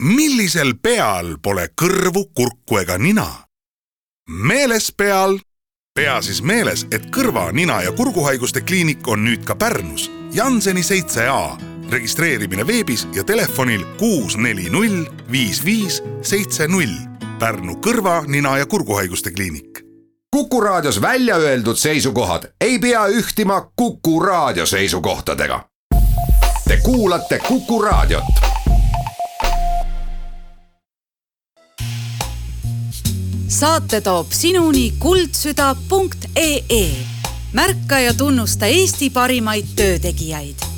millisel peal pole kõrvu, kurku ega nina? meeles peal. pea siis meeles, et kõrva, nina ja kurguhaiguste kliinik on nüüd ka Pärnus, Janseni seitse A. registreerimine veebis ja telefonil kuus, neli, null, viis, viis, seitse, null. Pärnu kõrva, nina ja kurguhaiguste kliinik Kuku Raadios välja öeldud seisukohad ei pea ühtima Kuku Raadio seisukohtadega. Te kuulate Kuku Raadiot saate toob sinuni kuldsüda.ee märka ja tunnusta Eesti parimaid töötegijaid.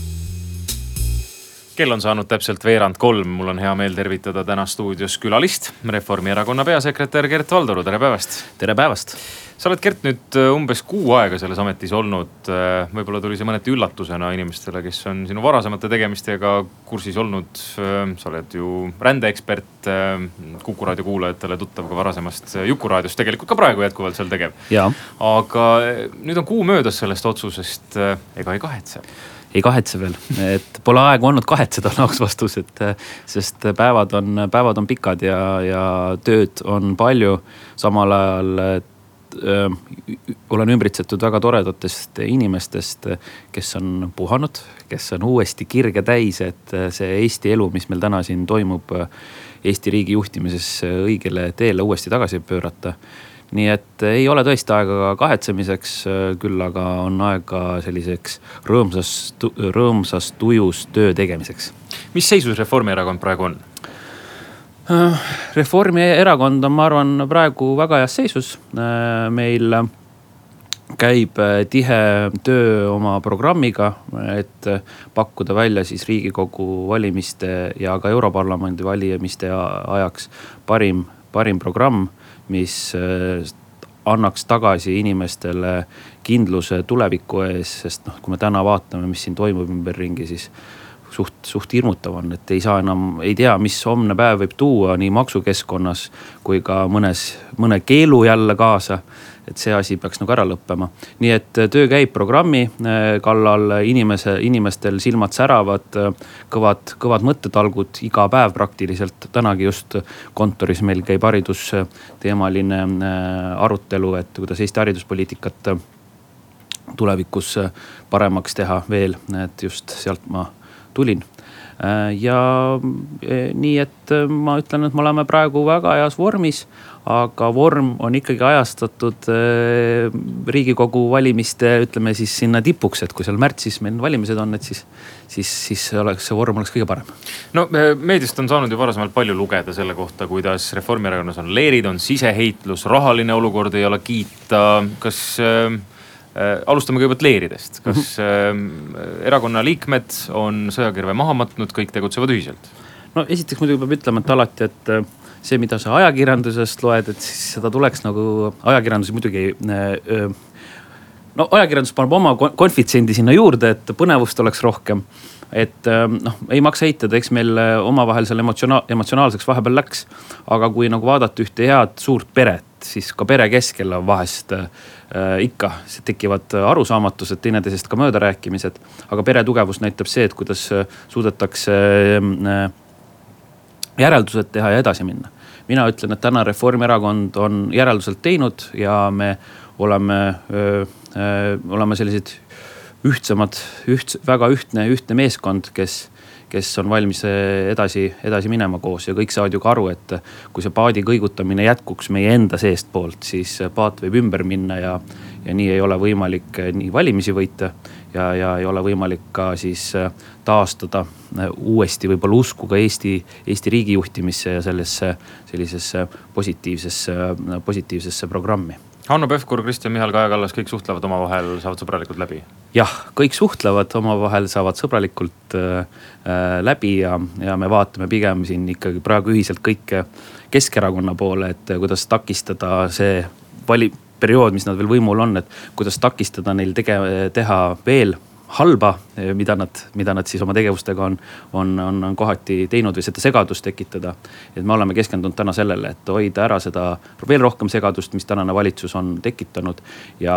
Kell on saanud täpselt veerand kolm, mul on hea meel tervitada täna stuudios külalist, Reformierakonna peasekretär Gert Valdoru, tere päevast. tere päevast sa oled Gert nüüd äh, umbes kuu aega selles ametis olnud. Äh, võib-olla tuli see mõneti üllatusena inimestele, kes on sinu varasemate tegemistega kursis olnud. Äh, sa oled ju rändeekspert, Kuku raadio kuulajatele tuttav ka varasemast Jukurraadiost, tegelikult ka praegu jätkuvalt seal tegev. aga nüüd on kuu möödas sellest otsusest, ega ei kahetse? Ei kahetse veel, et pole aega olnud kahetseda, on aus vastus, et sest päevad on, päevad on pikad ja, ja tööd on palju. samal ajal öö, olen ümbritsetud väga toredatest inimestest, kes on puhanud, kes on uuesti kirge täis, et see Eesti elu, mis meil täna siin toimub, Eesti riigi juhtimises õigele teele uuesti tagasi pöörata nii et ei ole tõesti aega kahetsemiseks, küll aga on aega selliseks rõõmsas, rõõmsas tujus töö tegemiseks. mis seisus Reformierakond praegu on? Äh, Reformierakond on, ma arvan, praegu väga heas seisus. Äh, meil käib äh, tihe töö oma programmiga, et pakkuda välja siis riigikogu valimiste ja ka europarlamendi valimiste ajaks parim, parim programm, mis annaks tagasi inimestele kindluse tuleviku ees, sest noh, kui me täna vaatame, mis siin toimub ümberringi, siis suht, suht hirmutav on, et ei saa enam, ei tea, mis homne päev võib tuua nii maksukeskkonnas kui ka mõnes, mõne keelu jälle kaasa. Et see asi peaks nagu ära lõppema. nii et töö käib programmi äh, kallal, inimese, inimestel silmad säravad, äh, kõvad, kõvad mõttetalgud iga päev praktiliselt. tänagi just kontoris meil käib haridusteemaline äh, arutelu, et kuidas Eesti hariduspoliitikat tulevikus paremaks teha veel, et just sealt ma tulin. Äh, ja e, nii, et äh, ma ütlen, et me oleme praegu väga heas vormis, aga vorm on ikkagi ajastatud äh, riigikogu valimiste, ütleme siis sinna tipuks, et kui seal märtsis meil valimised on, et siis, siis, siis oleks see vorm oleks kõige parem. no meediast on saanud ju varasemalt palju lugeda selle kohta, kuidas Reformierakonnas on leerid, on siseheitlus, rahaline olukord ei ole kiita. kas alustame kõigepealt leeridest, kas äh, erakonna liikmed on sõjakirve maha matnud, kõik tegutsevad ühiselt? no esiteks muidugi peab ütlema, et alati, et äh, see, mida sa ajakirjandusest loed, et siis seda tuleks nagu ajakirjandus muidugi äh, no ajakirjandus paneb oma konfitsiendi sinna juurde, et põnevust oleks rohkem. Et noh, ei maksa eitada, eks meil omavahel seal emotsionaal, emotsionaalseks vahepeal läks. aga kui nagu vaadata ühte head suurt peret, siis ka pere keskel on vahest äh, ikka tekivad arusaamatused, teineteisest ka möödarääkimised. aga pere tugevus näitab see, et kuidas äh, suudetakse äh, järeldused teha ja edasi minna. mina ütlen, et täna Reformierakond on järeldused teinud ja me oleme, oleme sellised ühtsemad, üht-, väga ühtne, ühtne meeskond, kes kes on valmis eh, edasi, edasi minema koos ja kõik saavad ju ka aru, et kui see paadi kõigutamine jätkuks meie enda seestpoolt, siis paat võib ümber minna ja, ja nii ei ole võimalik eh, nii valimisi võita. ja, ja ei ole võimalik ka siis eh, taastada uuesti võib-olla usku ka Eesti, Eesti riigi juhtimisse ja sellesse sellisesse positiivsesse, positiivsesse programmi Hanno Pevkur, Kristjan Michal, Kaja Kallas, kõik suhtlevad omavahel, saavad sõbralikult läbi? jah, kõik suhtlevad omavahel, saavad sõbralikult äh, äh, läbi ja, ja me vaatame pigem siin ikkagi praegu ühiselt kõike Keskerakonna poole, et kuidas takistada see vali-, periood, mis nad veel võimul on, et kuidas takistada neil tege-, teha veel halba, mida nad, mida nad siis oma tegevustega on, on, on, on kohati teinud või seda segadust tekitada. et me oleme keskendunud täna sellele, et hoida ära seda veel rohkem segadust, mis tänane valitsus on tekitanud ja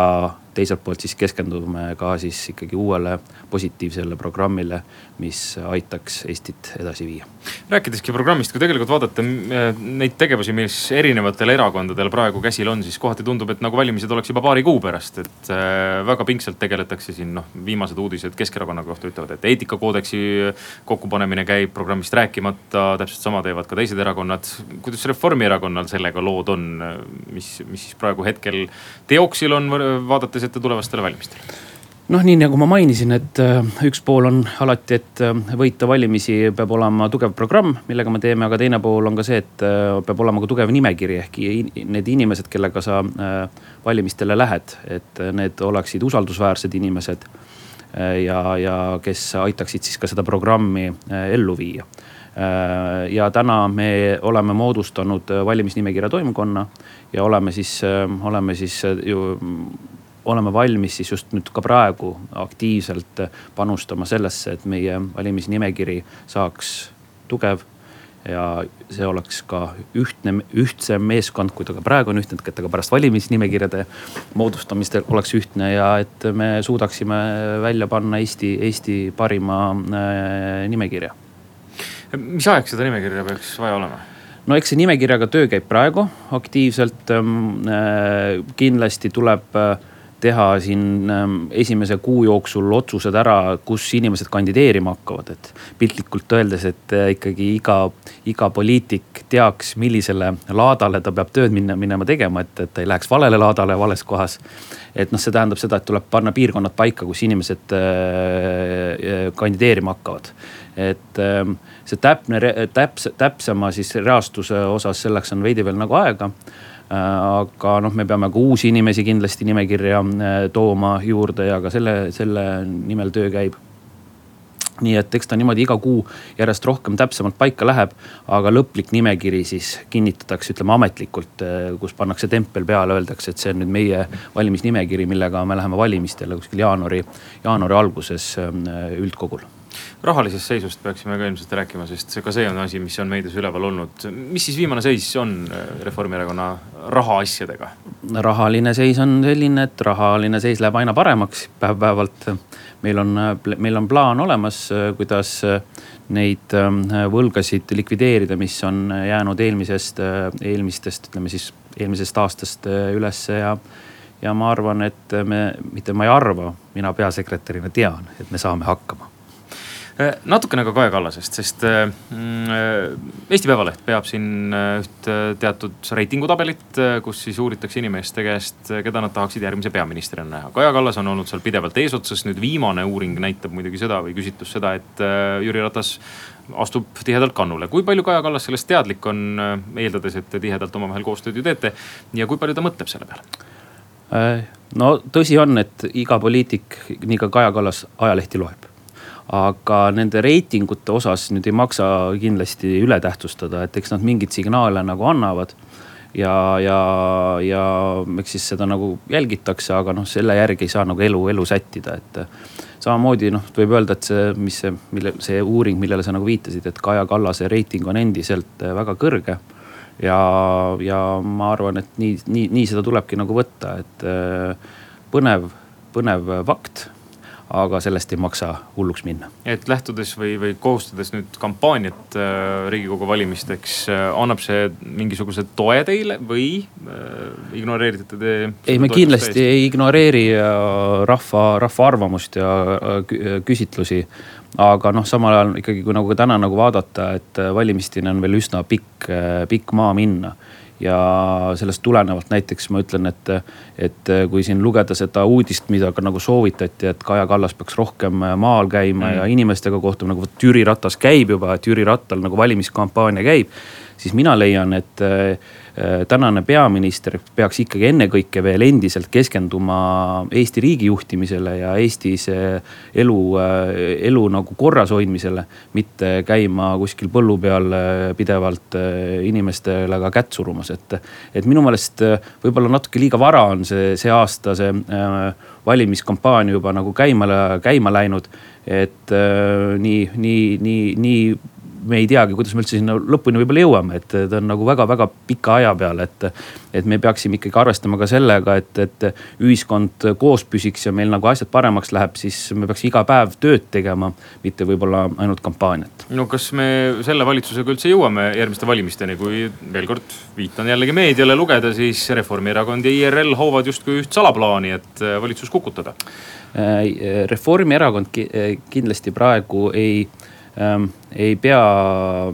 teiselt poolt siis keskendume ka siis ikkagi uuele positiivsele programmile, mis aitaks Eestit edasi viia. rääkideski programmist, kui tegelikult vaadata neid tegevusi, mis erinevatel erakondadel praegu käsil on, siis kohati tundub, et nagu valimised oleks juba paari kuu pärast, et äh, väga pingsalt tegeletakse siin noh, viimased uudised Keskerakonna kohta ütlevad, et eetikakoodeksi kokkupanemine käib programmist rääkimata, täpselt sama teevad ka teised erakonnad. kuidas Reformierakonnal sellega lood on, mis, mis siis praegu hetkel teoksil on, vaadates ette tulevastele valimistele? noh, nii nagu ma mainisin, et äh, üks pool on alati, et äh, võita valimisi peab olema tugev programm, millega me teeme, aga teine pool on ka see, et äh, peab olema ka tugev nimekiri ehk need inimesed, kellega sa valimistele lähed, et need oleksid usaldusväärsed inimesed. ja, ja kes aitaksid siis ka seda programmi ellu viia ja täna me oleme moodustanud valimisnimekirja toimkonna ja oleme siis, oleme siis ju oleme valmis siis just nüüd ka praegu aktiivselt panustama sellesse, et meie valimisnimekiri saaks tugev ja see oleks ka ühtne, ühtsem meeskond, kui ta ka praegu on ühtne, et ka pärast valimisnimekirjade moodustamist oleks ühtne ja et me suudaksime välja panna Eesti, Eesti parima äh, nimekirja. mis ajaks seda nimekirja peaks vaja olema? no eks see nimekirjaga töö käib praegu aktiivselt ähm,. Äh, kindlasti tuleb äh, teha siin ähm, esimese kuu jooksul otsused ära, kus inimesed kandideerima hakkavad, et piltlikult öeldes, et äh, ikkagi iga, iga poliitik teaks, millisele laadale ta peab tööd minna, minema tegema, et, et ta ei läheks valele laadale vales kohas. et noh, see tähendab seda, et tuleb panna piirkonnad paika, kus inimesed äh, äh kandideerima hakkavad et ähm, see täpne, täpse, täpsema siis reastuse osas, selleks on veidi veel nagu aega aga noh, me peame ka uusi inimesi kindlasti nimekirja äh, tooma juurde ja ka selle, selle nimel töö käib. Nii et eks ta niimoodi iga kuu järjest rohkem täpsemalt paika läheb, aga lõplik nimekiri siis kinnitatakse, ütleme ametlikult, äh, kus pannakse tempel peale, öeldakse, et see on nüüd meie valimisnimekiri, millega me läheme valimistele kuskil jaanuari, jaanuari alguses üldkogul rahalisest seisust peaksime ka ilmselt rääkima, sest ka see on asi, mis on meedias üleval olnud. mis siis viimane seis on äh, Reformierakonna rahaasjadega? rahaline seis on selline, et rahaline seis läheb aina paremaks päev-päevalt. meil on, meil on plaan olemas, äh, kuidas äh, neid võlgasid likvideerida, mis on jäänud eelmisest, eelmistest, ütleme siis eelmisest aastast ülesse ja ja ma arvan, et me, mitte ma ei arva, mina peasekretärina tean, et me saame hakkama Äh, natukene ka Kaja Kallasest, sest äh, mm, äh, Eesti Päevaleht peab siin üht teatud reitingutabelit, kus siis uuritakse inimeste käest, keda nad tahaksid järgmise peaministrina näha. Kaja Kallas on olnud seal pidevalt eesotsas, nüüd viimane uuring näitab muidugi seda või küsitlus seda, et Jüri Ratas astub tihedalt kannule. kui palju Kaja Kallas sellest teadlik on, eeldades, et te tihedalt omavahel koostööd ju teete ja kui palju ta mõtleb selle peale? no tõsi on, et iga poliitik, nii ka Kaja Kallas ajalehti loeb aga nende reitingute osas nüüd ei maksa kindlasti üle tähtsustada, et eks nad mingeid signaale nagu annavad ja, ja, ja eks siis seda nagu jälgitakse, aga noh, selle järgi ei saa nagu elu, elu sättida, et. samamoodi noh, võib öelda, et see, mis see, mille, see uuring, millele sa nagu viitasid, et Kaja Kallase reiting on endiselt väga kõrge. ja, ja ma arvan, et nii, nii, nii seda tulebki nagu võtta, et põnev, põnev fakt aga sellest ei maksa hulluks minna. et lähtudes või, või kohustades nüüd kampaaniat äh, riigikogu valimisteks äh,, annab see mingisuguse toe teile või äh, ignoreerite te? ei, me kindlasti täiesti? ei ignoreeri äh, rahva, rahva arvamust ja äh, küsitlusi aga noh, samal ajal ikkagi, kui nagu täna nagu vaadata, et äh, valimisteni on veel üsna pikk, pikk maa minna ja sellest tulenevalt näiteks ma ütlen, et, et kui siin lugeda seda uudist, mida ka nagu soovitati, et Kaja Kallas peaks rohkem maal käima mm. ja inimestega kohtuma, nagu vot Jüri Ratas käib juba, et Jüri Rattal nagu valimiskampaania käib siis mina leian, et Äh, tänane peaminister peaks ikkagi ennekõike veel endiselt keskenduma Eesti riigi juhtimisele ja Eestis elu, äh, elu nagu korras hoidmisele. mitte käima kuskil põllu peal äh, pidevalt inimestele ka kätt surumas, et, et minu meelest võib-olla natuke liiga vara on see, see aasta see valimiskampaania juba nagu käima, käima läinud. et nii, nii, nii, nii me ei teagi, kuidas me üldse sinna lõpuni võib-olla jõuame, et ta on nagu väga-väga pika aja peal, et. et me peaksime ikkagi arvestama ka sellega, et, et ühiskond koos püsiks ja meil nagu asjad paremaks läheb, siis me peaks iga päev tööd tegema, mitte võib-olla ainult kampaaniat. no kas me selle valitsusega üldse jõuame järgmiste valimisteni, kui veel kord viitan jällegi meediale lugeda, siis Reformierakond ja IRL hoovad justkui üht salaplaani, et valitsus kukutada. Reformierakond kindlasti praegu ei ei pea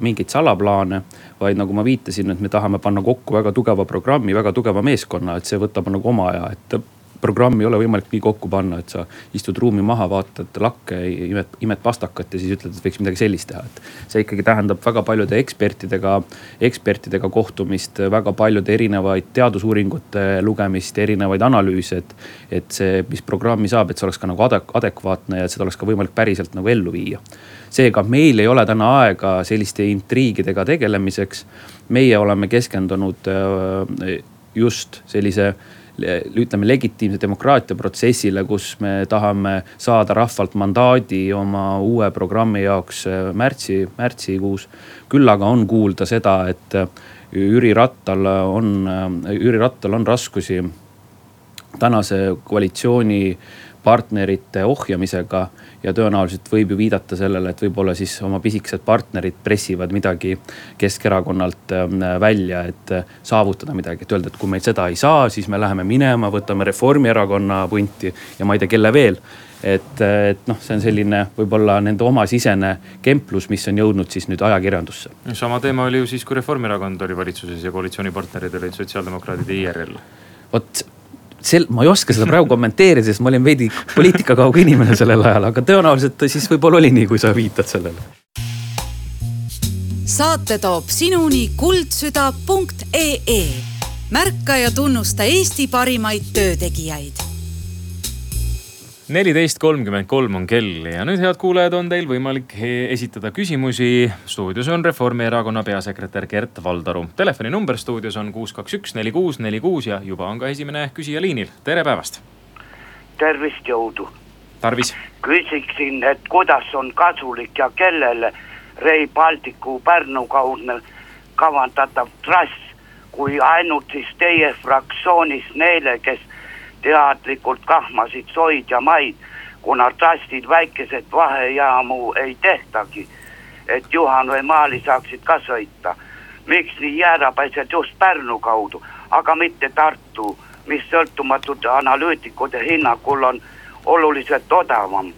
mingeid salaplaane. vaid nagu ma viitasin, et me tahame panna kokku väga tugeva programmi, väga tugeva meeskonna, et see võtab nagu oma aja, et programmi ei ole võimalik nii kokku panna, et sa istud ruumi maha, vaatad lakke, imed, imed pastakat ja siis ütled, et võiks midagi sellist teha, et. see ikkagi tähendab väga paljude ekspertidega, ekspertidega kohtumist, väga paljude erinevaid teadusuuringute lugemist, erinevaid analüüse, et. et see, mis programmi saab, et see oleks ka nagu adek-, adekvaatne ja seda oleks ka võimalik päriselt nagu ellu viia. seega meil ei ole täna aega selliste intriigidega tegelemiseks. meie oleme keskendunud äh, just sellise ütleme legitiimse demokraatia protsessile, kus me tahame saada rahvalt mandaadi oma uue programmi jaoks äh, märtsi, märtsikuus. küll aga on kuulda seda, et äh, Jüri Rattal on, äh, Jüri Rattal on raskusi tänase koalitsiooni partnerite ohjamisega ja tõenäoliselt võib ju viidata sellele, et võib-olla siis oma pisikesed partnerid pressivad midagi Keskerakonnalt ähm, välja, et äh, saavutada midagi, et öelda, et kui meil seda ei saa, siis me läheme minema, võtame Reformierakonna punti ja ma ei tea, kelle veel et, äh, et noh, see on selline võib-olla nende oma sisene kemplus, mis on jõudnud siis nüüd ajakirjandusse. sama teema oli ju siis, kui Reformierakond oli valitsuses ja koalitsioonipartnerid olid sotsiaaldemokraadid ja IRL. vot sel-, ma ei oska seda praegu kommenteerida, sest ma olin veidi poliitikakauge inimene sellel ajal, aga tõenäoliselt siis võib-olla oli nii, kui sa viitad sellele. saate toob sinuni kuldsüda.ee märka ja tunnusta Eesti parimaid töötegijaid neliteist kolmkümmend kolm on kell ja nüüd, head kuulajad, on teil võimalik esitada küsimusi. stuudios on Reformierakonna peasekretär Gert Valdaru. telefoninumber stuudios on kuus, kaks, üks, neli, kuus, neli, kuus ja juba on ka esimene küsija liinil. tere päevast. tervist, jõudu. tarvis. küsiksin, et kuidas on kasulik ja kellele Rail Balticu Pärnu kaudne kavandatav trass, kui ainult siis teie fraktsioonis neile, kes teadlikult kahmasid soid ja maid, kuna trassid väikesed vahejaamu ei tehtagi. et Juhan või Maali saaksid ka sõita. miks nii jäärapäiselt just Pärnu kaudu, aga mitte Tartu, mis sõltumatute analüütikute hinnangul on oluliselt odavam.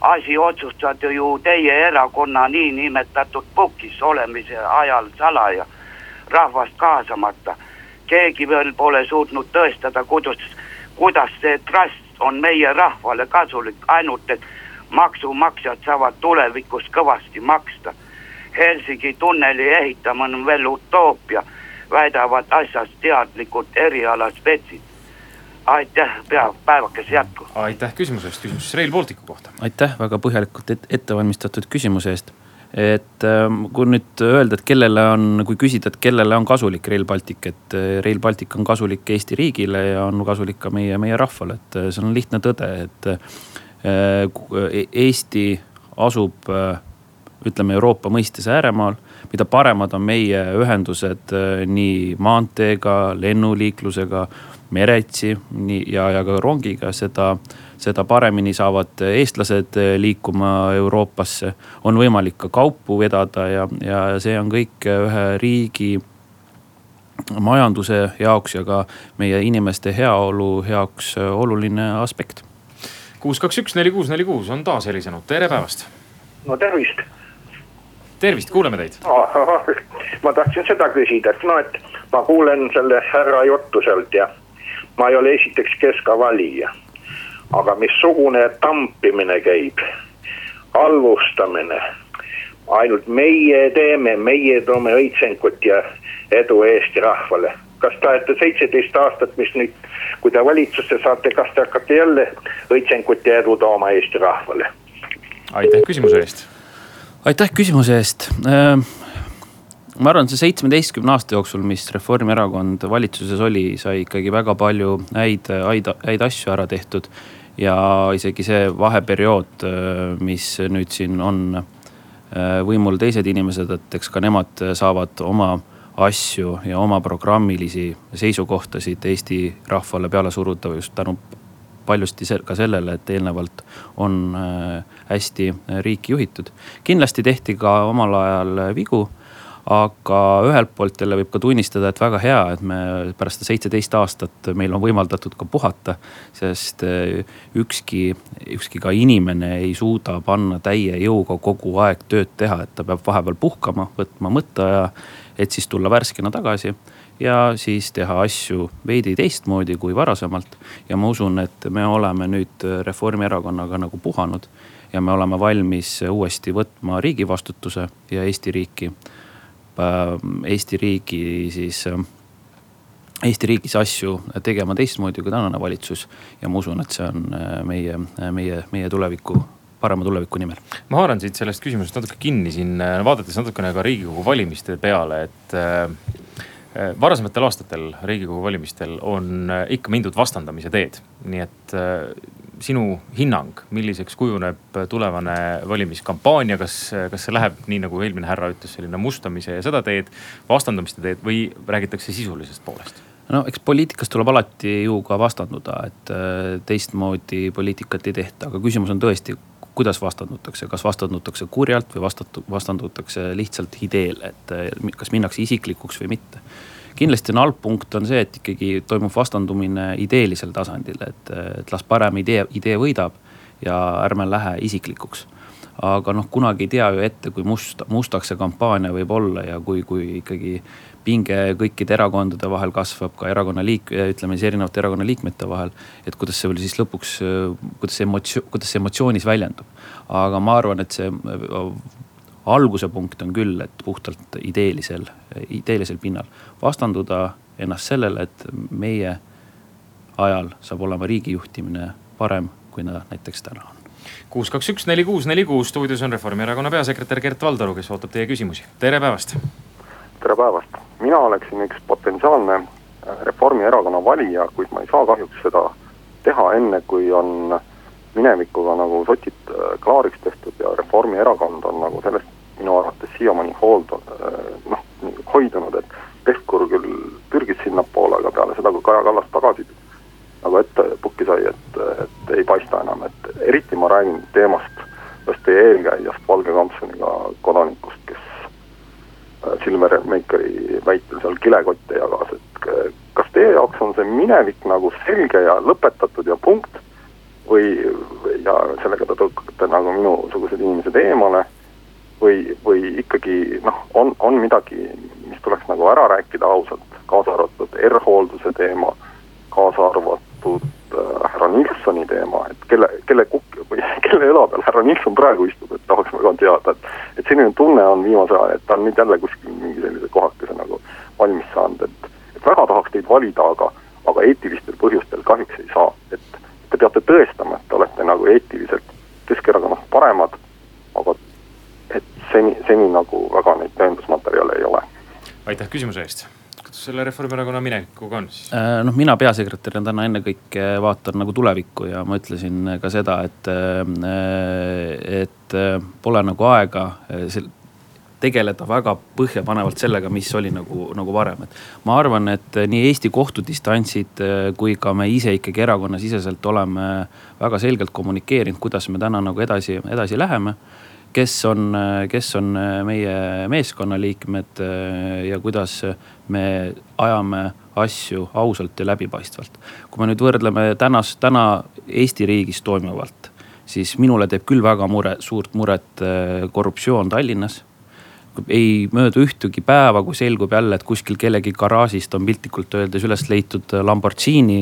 asi otsustate ju teie erakonna niinimetatud pukis olemise ajal salaja, rahvast kaasamata keegi veel pole suutnud tõestada, kuidas, kuidas see trust on meie rahvale kasulik, ainult et maksumaksjad saavad tulevikus kõvasti maksta. Helsingi tunneli ehitamine on veel utoopia, väidavad asjast teadlikud erialaspetsid. aitäh, pea, päevakese jätku. aitäh küsimuse eest, küsimus Rail Balticu kohta. aitäh väga põhjalikult ette valmistatud küsimuse eest et ähm, kui nüüd öelda, et kellele on, kui küsida, et kellele on kasulik Rail Baltic, et äh, Rail Baltic on kasulik Eesti riigile ja on kasulik ka meie, meie rahvale, et äh, see on lihtne tõde, et. Äh, Eesti asub, ütleme Euroopa mõistes ääremaal. mida paremad on meie ühendused nii maanteega, lennuliiklusega, meretsi, nii ja, ja ka rongiga, seda seda paremini saavad eestlased liikuma Euroopasse. on võimalik ka kaupu vedada ja, ja see on kõik ühe riigi majanduse jaoks ja ka meie inimeste heaolu jaoks oluline aspekt. kuus, kaks, üks, neli, kuus, neli, kuus on taas helisenud, tere päevast. no tervist. tervist, kuuleme teid ma tahtsin seda küsida, et noh, et ma kuulen selle härra juttu sealt ja ma ei ole esiteks keskavalija aga missugune tampimine käib, halvustamine, ainult meie teeme, meie toome õitsenkut ja edu Eesti rahvale. kas te olete seitseteist aastat, mis nüüd, kui te valitsusse saate, kas te hakkate jälle õitsenkut ja edu tooma Eesti rahvale? aitäh küsimuse eest. aitäh küsimuse eest äh, ma arvan, see seitsmeteistkümne aasta jooksul, mis Reformierakond valitsuses oli, sai ikkagi väga palju häid, häid, häid asju ära tehtud. ja isegi see vaheperiood, mis nüüd siin on võimul teised inimesed, et eks ka nemad saavad oma asju ja oma programmilisi seisukohtasid Eesti rahvale peale suruda just tänu paljusti ka sellele, et eelnevalt on hästi riiki juhitud. kindlasti tehti ka omal ajal vigu aga ühelt poolt jälle võib ka tunnistada, et väga hea, et me pärast seda seitseteist aastat meil on võimaldatud ka puhata. sest eh, ükski, ükski ka inimene ei suuda panna täie jõuga kogu aeg tööd teha, et ta peab vahepeal puhkama, võtma mõtteaja, et siis tulla värskena tagasi ja siis teha asju veidi teistmoodi kui varasemalt. ja ma usun, et me oleme nüüd Reformierakonnaga nagu puhanud ja me oleme valmis uuesti võtma riigi vastutuse ja Eesti riiki Eesti riigi siis äh, Eesti riigis asju tegema teistmoodi kui tänane valitsus. ja ma usun, et see on äh, meie, meie, meie tuleviku, parema tuleviku nimel. ma haaran siit sellest küsimusest natuke kinni siin, vaadates natukene ka riigikogu valimiste peale, et varasematel aastatel riigikogu valimistel on ikka mindud vastandamise teed, nii et sinu hinnang, milliseks kujuneb tulevane valimiskampaania, kas, kas see läheb nii nagu eelmine härra ütles, selline mustamise ja seda teed, vastandumiste teed või räägitakse sisulisest poolest? no eks poliitikas tuleb alati ju ka vastanduda, et äh, teistmoodi poliitikat ei tehta, aga küsimus on tõesti, kuidas vastandutakse, kas vastandutakse kurjalt või vastatu-, vastandutakse lihtsalt ideele, et äh, kas minnakse isiklikuks või mitte kindlasti on algpunkt on see, et ikkagi toimub vastandumine ideelisel tasandil, et, et las parem idee, idee võidab ja ärme lähe isiklikuks aga noh, kunagi ei tea ju ette, kui must, mustaks see kampaania võib olla ja kui, kui ikkagi pinge kõikide erakondade vahel kasvab, ka erakonna liik-, ütleme siis erinevate erakonna liikmete vahel. et kuidas see siis lõpuks, kuidas see emotsioon, kuidas see emotsioonis väljendub. aga ma arvan, et see alguse punkt on küll, et puhtalt ideelisel, ideelisel pinnal vastanduda ennast sellele, et meie ajal saab olema riigi juhtimine parem, kui ta näiteks täna on. kuus, kaks, üks, neli, kuus, neli, kuus, stuudios on Reformierakonna peasekretär Gert Valdaru, kes ootab teie küsimusi, tere päevast. tere päevast, mina oleksin üks potentsiaalne Reformierakonna valija, kuid ma ei saa kahjuks seda teha enne, kui on minevikuga nagu sotid äh, klaariks tehtud ja Reformierakond on nagu sellest minu arvates siiamaani hoold-, äh, noh, hoidunud, et Pevkur küll pürgis sinnapoole, aga peale seda, kui Kaja Kallas tagasi nagu ette pukki sai, et, et ei paista enam, et eriti ma räägin teemast ühest teie eelkäijast, Valge Kampsuniga kodanikust, kes äh, Silver Meikeri väitel seal kilekotte jagas, et kas teie jaoks on see minevik nagu selge ja lõpetatud ja punkt või, ja sellega te tõukate nagu minusugused inimesed eemale või, või ikkagi noh, on, on midagi, mis tuleks nagu ära rääkida ausalt, kaasa arvatud R-hoolduse teema, kaasa arvatud äh, härra Nilssoni teema, et kelle, kelle kukk või kelle õla peal härra Nilsson praegu istub, et tahaks väga teada, et. et selline tunne on viimase aja, et ta on nüüd jälle kuskil mingi sellise kohakese nagu valmis saanud, et. et väga tahaks teid valida, aga, aga eetilistel põhjustel kahjuks ei saa, et te peate tõestama, et te olete nagu eetiliselt Keskerakonnast paremad, et seni, seni nagu väga neid tõendusmaterjale ei ole. aitäh küsimuse eest kuidas selle Reformierakonna minevikuga on siis? Äh, noh, mina peasekretärina täna ennekõike vaatan nagu tulevikku ja ma ütlesin ka seda, et, äh, et äh, pole nagu aega tegeleda väga põhjapanevalt sellega, mis oli nagu, nagu varem, et. ma arvan, et nii Eesti kohtudistantsid kui ka me ise ikkagi erakonnasiseselt oleme väga selgelt kommunikeerinud, kuidas me täna nagu edasi, edasi läheme kes on, kes on meie meeskonnaliikmed ja kuidas me ajame asju ausalt ja läbipaistvalt. kui me nüüd võrdleme tänast, täna Eesti riigis toimuvalt, siis minule teeb küll väga mure, suurt muret korruptsioon Tallinnas ei möödu ühtegi päeva, kui selgub jälle, et kuskil kellegi garaažist on piltlikult öeldes üles leitud Lamborghini.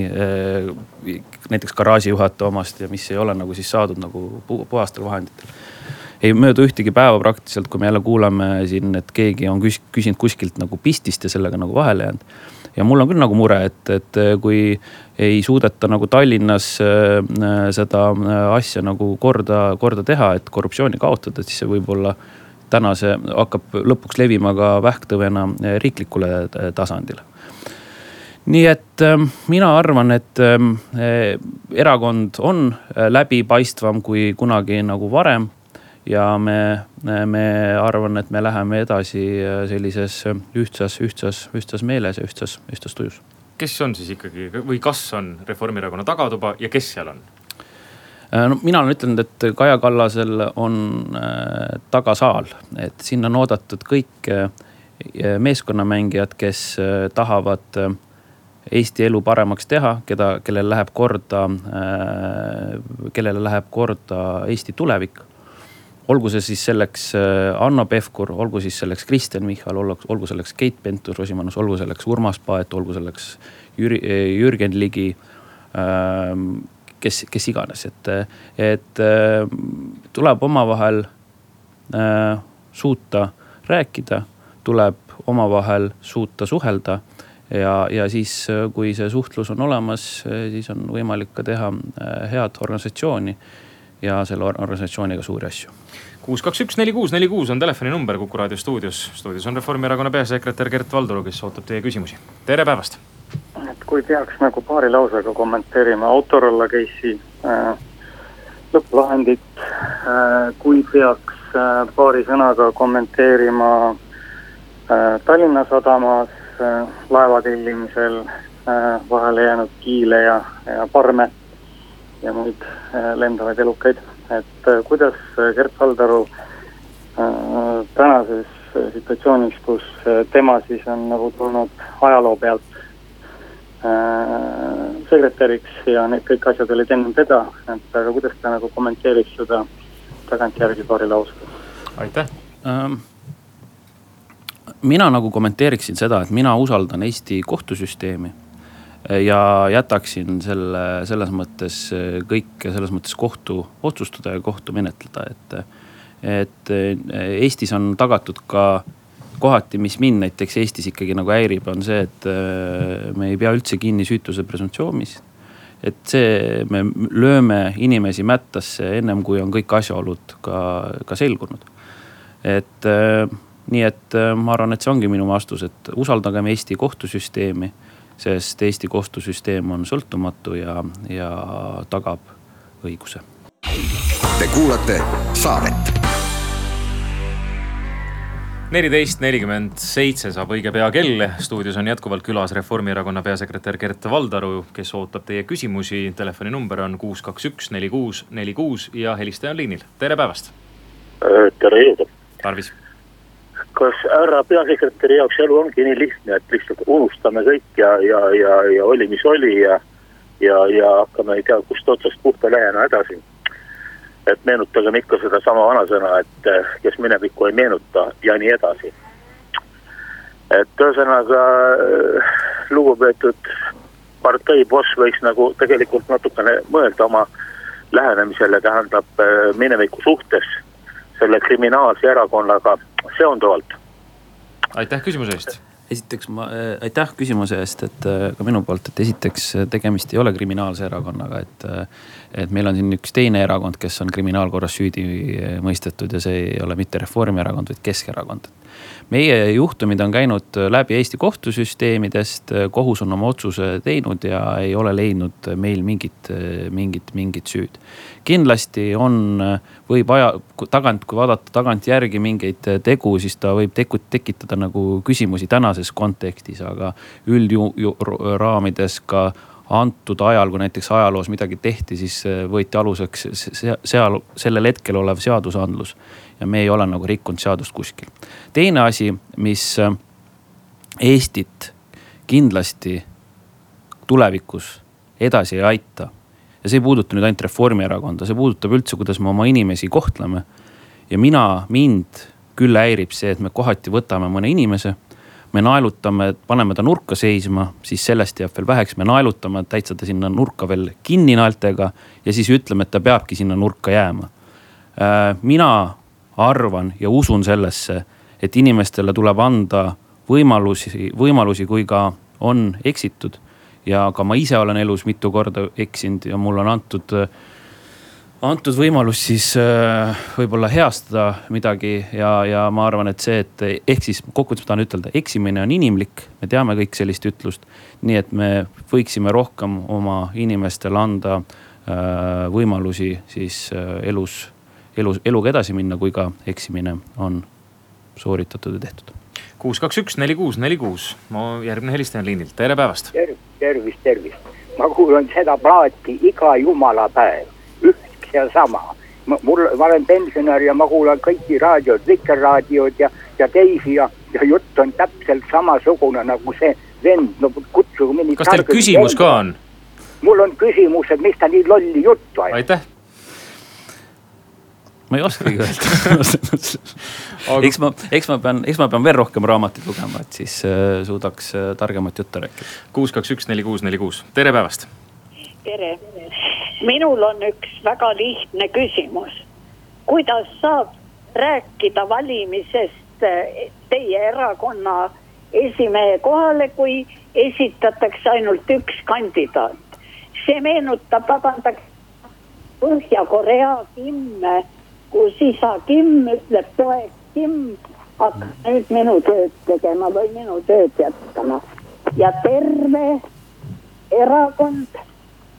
näiteks garaaži juhataja omast ja mis ei ole nagu siis saadud nagu puhastel vahenditel ei möödu ühtegi päeva praktiliselt, kui me jälle kuuleme siin, et keegi on küs küsinud kuskilt nagu pistist ja sellega nagu vahele jäänud. ja mul on küll nagu mure, et, et kui ei suudeta nagu Tallinnas äh, seda asja nagu korda, korda teha, et korruptsiooni kaotada, siis see võib-olla täna see hakkab lõpuks levima ka vähktõvena riiklikule tasandile nii et äh, mina arvan, et äh, erakond on äh, läbipaistvam kui kunagi nagu varem. Ja me, me arvan, et me läheme edasi äh, sellises ühtsas, ühtsas, ühtsas meeles ja ühtsas, ühtsas tujus. kes on siis ikkagi või kas on Reformierakonna tagatuba ja kes seal on? Äh, no mina olen ütelnud, et Kaja Kallasel on äh, tagasaal, et sinna on oodatud kõik äh, meeskonnamängijad, kes äh, tahavad äh, Eesti elu paremaks teha, keda, kellel läheb korda äh,, kellele läheb korda Eesti tulevik. Olgu see siis selleks äh, Hanno Pevkur, olgu siis selleks Kristen Michal, olgu selleks Keit Pentus-Rosimannus, olgu selleks Urmas Paet, olgu selleks Jüri, Jürgen Ligi äh,. kes, kes iganes, et, et äh, tuleb omavahel äh, suuta rääkida, tuleb omavahel suuta suhelda ja, ja siis, äh, kui see suhtlus on olemas, äh, siis on võimalik ka teha äh, head organisatsiooni ja selle organisatsiooniga suuri asju kuus, kaks, üks, neli, kuus, neli, kuus on telefoninumber Kuku raadio stuudios. stuudios on Reformierakonna peasekretär Gert Valdaru, kes ootab teie küsimusi. tere päevast. et kui peaks nagu paari lausega kommenteerima Autorolla case'i äh, lõpplahendit äh,, kui peaks äh, paari sõnaga kommenteerima äh, Tallinna Sadamas Äh, laeva tellimisel äh, vahele jäänud kiile ja, ja parme ja muid äh, lendavaid elukaid. et kuidas Gert Valdaru tänases situatsioonis, kus tema siis on nagu tulnud ajaloo pealt sekretäriks ja need kõik asjad olid enne teda, et aga kuidas ta nagu kommenteeriks seda tagantjärgi paari lausega? aitäh um mina nagu kommenteeriksin seda, et mina usaldan Eesti kohtusüsteemi. Ja jätaksin selle, selles mõttes kõike selles mõttes kohtu otsustada ja kohtu menetleda, et. et Eestis on tagatud ka kohati, mis mind näiteks Eestis ikkagi nagu häirib, on see, et me ei pea üldse kinni süütuse presumptsioonist. et see, me lööme inimesi mättasse ennem kui on kõik asjaolud ka, ka selgunud. et nii et äh, ma arvan, et see ongi minu vastus, et usaldagem Eesti kohtusüsteemi. Sest Eesti kohtusüsteem on sõltumatu ja, ja tagab õiguse. Te kuulate saadet neliteist nelikümmend seitse saab õige pea kell. stuudios on jätkuvalt külas Reformierakonna peasekretär Gert Valdaru, kes ootab teie küsimusi. telefoninumber on kuus, kaks, üks, neli, kuus, neli, kuus ja helistaja on liinil. tere päevast. tere jõudu. tarvis kas härra peasekretäri jaoks elu ongi nii lihtne, et lihtsalt unustame kõik ja, ja, ja, ja oli, mis oli ja, ja, ja hakkame ei tea kust otsast puhta lehena edasi. et meenutagem ikka sedasama vanasõna, et eh, kes minevikku ei meenuta ja nii edasi. et ühesõnaga eh, lugupeetud partei boss võiks nagu tegelikult natukene mõelda oma lähenemisele, tähendab eh, mineviku suhtes selle kriminaalse erakonnaga seonduvalt. aitäh küsimuse eest esiteks ma äh,, aitäh küsimuse eest, et äh, ka minu poolt, et esiteks äh, tegemist ei ole kriminaalse erakonnaga, et äh,. et meil on siin üks teine erakond, kes on kriminaalkorras süüdi äh, mõistetud ja see ei ole mitte Reformierakond, vaid Keskerakond. meie juhtumid on käinud läbi Eesti kohtusüsteemidest, kohus on oma otsuse teinud ja ei ole leidnud meil mingit, mingit, mingit süüd kindlasti on, võib aja tagant, kui vaadata tagantjärgi mingeid tegu, siis ta võib teku, tekitada nagu küsimusi tänases kontekstis, aga üldraamides ka antud ajal, kui näiteks ajaloos midagi tehti, siis võeti aluseks seal sellel hetkel olev seadusandlus. ja me ei ole nagu rikkunud seadust kuskil. teine asi, mis Eestit kindlasti tulevikus edasi ei aita ja see ei puuduta nüüd ainult Reformierakonda, see puudutab üldse, kuidas me oma inimesi kohtleme. ja mina, mind küll häirib see, et me kohati võtame mõne inimese. Me naelutame, paneme ta nurka seisma, siis sellest jääb veel väheks, me naelutame täitsa ta sinna nurka veel kinni naeltega ja siis ütleme, et ta peabki sinna nurka jääma. Äh, mina arvan ja usun sellesse, et inimestele tuleb anda võimalusi, võimalusi, kui ka on eksitud. ja ka ma ise olen elus mitu korda eksinud ja mulle on antud äh, antud võimalus siis äh, võib-olla heastada midagi ja, ja ma arvan, et see, et ehk siis kokkuvõttes ma tahan ütelda, eksimine on inimlik, me teame kõik sellist ütlust. nii et me võiksime rohkem oma inimestele anda äh, võimalusi siis äh, elus, elus, eluga edasi minna, kui ka eksimine on sooritatud ja tehtud. kuus, kaks, üks, neli, kuus, neli, kuus, ma järgmine helistaja on liinilt, tere päevast. tervist, tervist, ma kuulan seda plaati iga jumala päev seesama. mul, ma olen pensionär ja ma kuulan kõiki raadiod, Vikerraadiot ja, ja teisi ja, ja jutt on täpselt samasugune nagu see vend, no kutsuge mind. kas teil küsimus ka on? mul on küsimus, et miks ta nii lolli juttu ajab. aitäh ma ei oskagi öelda eks ma, eks ma pean, eks ma pean veel rohkem raamatuid lugema, et siis äh, suudaks äh, targemat juttu rääkida. kuus, kaks, üks, neli, kuus, neli, kuus, tere päevast. tere minul on üks väga lihtne küsimus. kuidas saab rääkida valimisest eh, teie erakonna esimehe kohale, kui esitatakse ainult üks kandidaat? see meenutab, vabandage, Põhja-Korea Kimme, kus isa Kim ütleb poeg Kim, hakka nüüd minu tööd tegema või minu tööd jätkama. ja terve erakond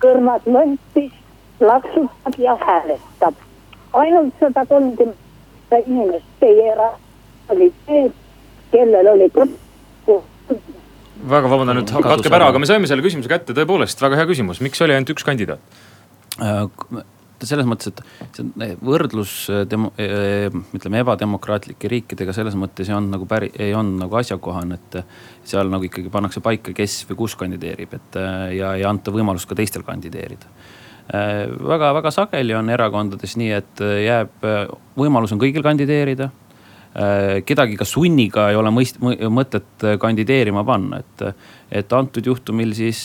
kõrvad lontis, laksutab ja hääletab. ainult sada kolmkümmend inimest teie erakond olid need, kellel oli väga vabandan, nüüd katkeb ära, aga me saime selle küsimuse kätte, tõepoolest. Väga hea küsimus, miks oli ainult üks kandidaat? Äh, selles mõttes, et see eh, võrdlus eh, demo-, eh, ütleme ebademokraatlike riikidega selles mõttes ei olnud nagu päri-, ei olnud nagu asjakohane, et. seal nagu ikkagi pannakse paika, kes või kus kandideerib, et ja ei anta võimalust ka teistel kandideerida väga-väga sageli on erakondades nii, et jääb, võimalus on kõigil kandideerida kedagi ka sunniga ei ole mõist-, mõtet kandideerima panna, et. et antud juhtumil siis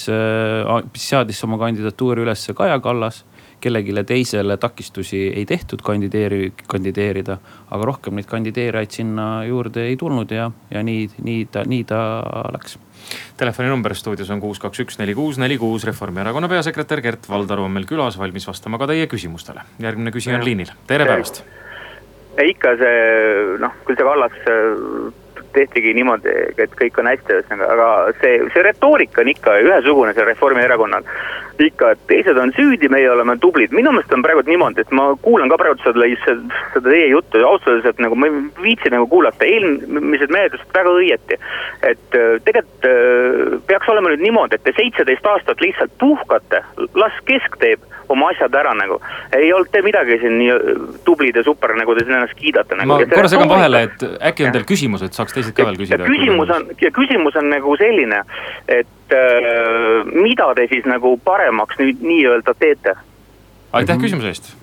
seadis oma kandidatuuri üles Kaja Kallas kellelegi teisele takistusi ei tehtud kandideeri-, kandideerida. aga rohkem neid kandideerijaid sinna juurde ei tulnud ja, ja nii, nii ta, nii ta läks. Telefoninumber stuudios on kuus, kaks, üks, neli, kuus, neli, kuus. Reformierakonna peasekretär Gert Valdaru on meil külas, valmis vastama ka teie küsimustele. järgmine küsija on liinil, tere päevast. ikka see noh, küll see Kallas tehtigi niimoodi, et kõik on hästi, ühesõnaga, aga see, see retoorika on ikka ühesugune seal Reformierakonnal. ikka, et teised on süüdi, meie oleme tublid, minu meelest on praegu niimoodi, et ma kuulan ka praegu seda, seda teie juttu ja ausalt öeldes, et nagu ma ei viitsi nagu kuulata, eelmised menetlused väga õieti. et äh, tegelikult äh, peaks olema nüüd niimoodi, et te seitseteist aastat lihtsalt puhkate, las kesk teeb oma asjad ära nagu. ei olnud te midagi siin nii äh, tublid ja super, nagu te siin ennast kiidate nagu.. ma korra segan vahele, et äkki on teil küsimus, et saaks teised ka veel küsida. küsimus on, küsimus on nagu selline, et äh, mida te siis nagu paremaks nüüd nii-öelda teete? aitäh mm -hmm. küsimuse eest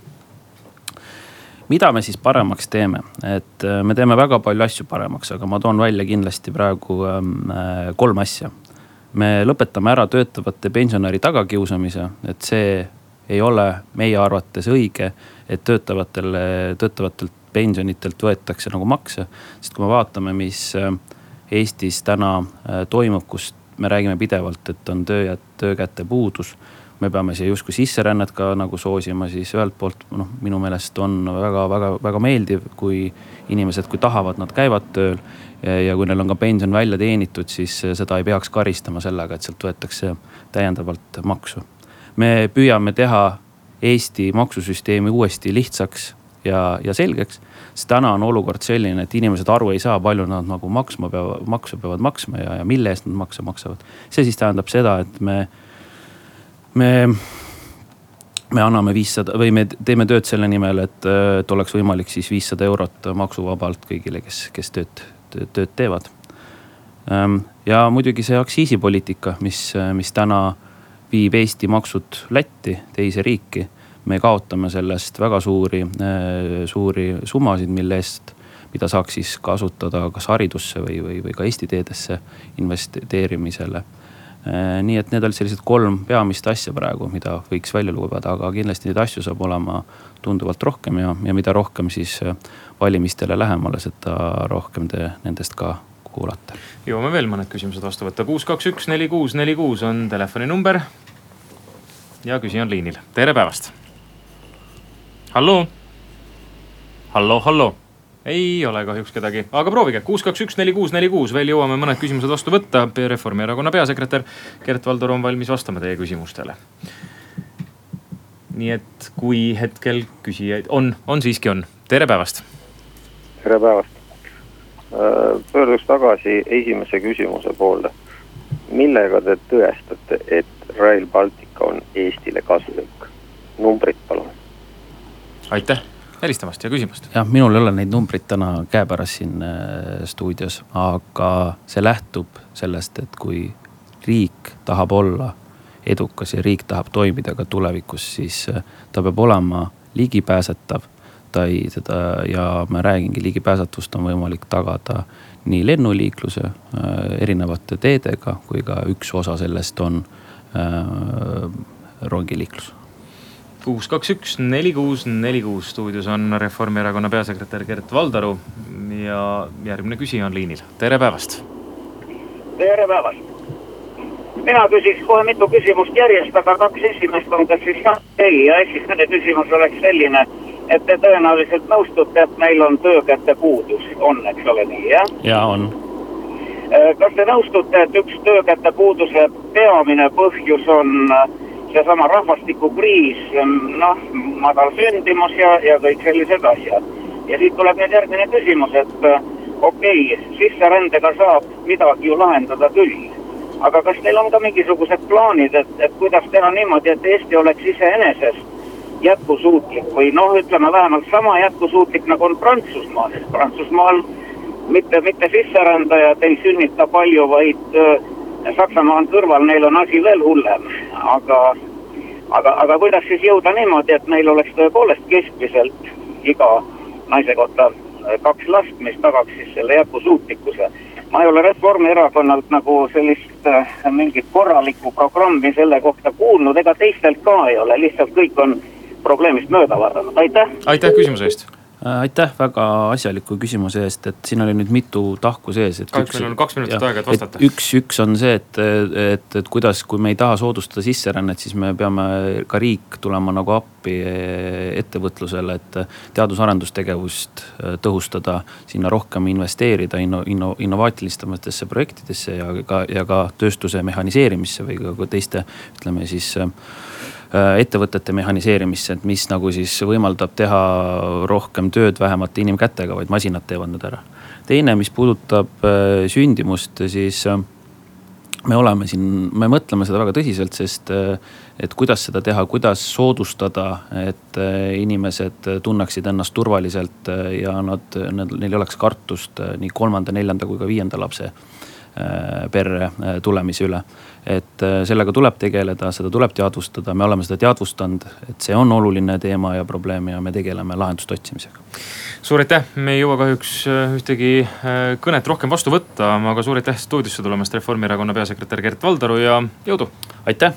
mida me siis paremaks teeme, et äh, me teeme väga palju asju paremaks, aga ma toon välja kindlasti praegu ähm, äh, kolm asja. me lõpetame ära töötavate pensionäri tagakiusamise, et see ei ole meie arvates õige, et töötavatele, töötavatelt pensionitelt võetakse nagu makse. sest kui me vaatame, mis äh, Eestis täna äh, toimub, kus me räägime pidevalt, et on töö, töökäte puudus. me peame siia justkui sisserännet ka nagu soosima, siis ühelt poolt noh, minu meelest on väga-väga-väga meeldiv, kui inimesed, kui tahavad, nad käivad tööl. ja kui neil on ka pension välja teenitud, siis seda ei peaks karistama sellega, et sealt võetakse täiendavalt maksu me püüame teha Eesti maksusüsteemi uuesti lihtsaks ja, ja selgeks. sest täna on olukord selline, et inimesed aru ei saa, palju nad nagu maksma peavad, maksu peavad maksma ja, ja mille eest nad makse maksavad. see siis tähendab seda, et me, me, me anname viissada või me teeme tööd selle nimel, et, et oleks võimalik siis viissada eurot maksuvabalt kõigile, kes, kes tööd, tööd, tööd teevad. Ehm, ja muidugi see aktsiisipoliitika, mis, mis täna viib Eesti maksud Lätti, teise riiki. Me kaotame sellest väga suuri, äh, suuri summasid, mille eest, mida saaks siis kasutada kas haridusse või, või, või ka Eesti teedesse investeerimisele. nii et need olid sellised kolm peamist asja praegu, mida võiks välja lugeda, aga kindlasti neid asju saab olema tunduvalt rohkem ja, ja mida rohkem siis valimistele lähemale, seda rohkem te nendest ka kuulate. jõuame veel mõned küsimused vastu võtta, kuus, kaks, üks, neli, kuus, neli, kuus on telefoninumber. ja küsija on liinil, tere päevast. Hallo, hallo, hallo ei ole kahjuks kedagi, aga proovige kuus, kaks, üks, neli, kuus, neli, kuus, veel jõuame mõned küsimused vastu võtta. Reformierakonna peasekretär Gert Valdur on valmis vastama teie küsimustele. nii et kui hetkel küsijaid on, on siiski on, tere päevast. tere päevast. Äh, pöörduks tagasi esimese küsimuse poolde. millega te tõestate, et Rail Baltic on Eestile kasulik? numbrid palun. Aitäh helistamast ja küsimast. jah, minul ei ole neid numbreid täna käepärast siin äh, stuudios, aga see lähtub sellest, et kui riik tahab olla edukas ja riik tahab toimida ka tulevikus, siis äh, ta peab olema ligipääsetav. ta ei, teda ja ma räägingi, ligipääsetavust on võimalik tagada nii lennuliikluse äh, erinevate teedega, kui ka üks osa sellest on äh, rongiliiklus kuus, kaks, üks, neli, kuus, neli, kuus stuudios on Reformierakonna peasekretär Gert Valdaru ja järgmine küsija on liinil, tere päevast. tere päevast. mina küsiks kohe mitu küsimust järjest, aga kaks esimest on kas siis jah, ei ja esimene küsimus oleks selline, et te tõenäoliselt nõustute, et meil on töökäte puudus, on, eks ole nii, jah? ja on kas te nõustute, et üks töökäte puuduse peamine põhjus on äh, seesama rahvastikukriis, noh, madal sündimus ja, ja kõik sellised asjad. ja siit tuleb nüüd järgmine küsimus, et äh, okei okay,, sisserändega saab midagi ju lahendada küll. aga kas teil on ka mingisugused plaanid, et, et kuidas teha niimoodi, et Eesti oleks iseenesest jätkusuutlik või noh, ütleme vähemalt sama jätkusuutlik nagu on Prantsusmaal, sest Prantsusmaal mitte, mitte sisserändajad ei sünnita palju, vaid äh, Saksamaa on kõrval, neil on asi veel hullem, aga, aga, aga kuidas siis jõuda niimoodi, et meil oleks tõepoolest keskmiselt iga naise kohta kaks last, mis tagaks siis selle jätkusuutlikkuse. ma ei ole Reformierakonnalt nagu sellist äh, mingit korralikku programmi selle kohta kuulnud, ega teistelt ka ei ole, lihtsalt kõik on probleemist mööda vaadanud, aitäh. aitäh küsimuse eest aitäh väga asjaliku küsimuse eest, et siin oli nüüd mitu tahku sees. kahjuks meil on kaks minutit aega, et vastata. üks, üks on see, et, et, et kuidas, kui me ei taha soodustada sisserännet, siis me peame ka riik tulema nagu appi ettevõtlusele, et teadus-arendustegevust äh, tõhustada, sinna rohkem investeerida inno, inno, innovaatilistesse projektidesse ja ka, ja ka tööstuse mehhaniseerimisse või ka teiste, ütleme siis äh, Äh, ettevõtete mehhaniseerimisse, et mis nagu siis võimaldab teha rohkem tööd vähemate inimkätega, vaid masinad teevad need ära. teine, mis puudutab äh, sündimust, siis äh, me oleme siin, me mõtleme seda väga tõsiselt, sest et kuidas seda teha, kuidas soodustada, et inimesed tunneksid ennast turvaliselt ja nad, neil ei oleks kartust nii kolmanda, neljanda kui ka viienda lapse perre tulemise üle. Et äh, sellega tuleb tegeleda, seda tuleb teadvustada, me oleme seda teadvustanud, et see on oluline teema ja probleem ja me tegeleme lahenduste otsimisega. suur aitäh, me ei jõua kahjuks äh, ühtegi äh, kõnet rohkem vastu võtta, aga suur aitäh stuudiosse tulemast, Reformierakonna peasekretär Gert Valdaru ja jõudu. aitäh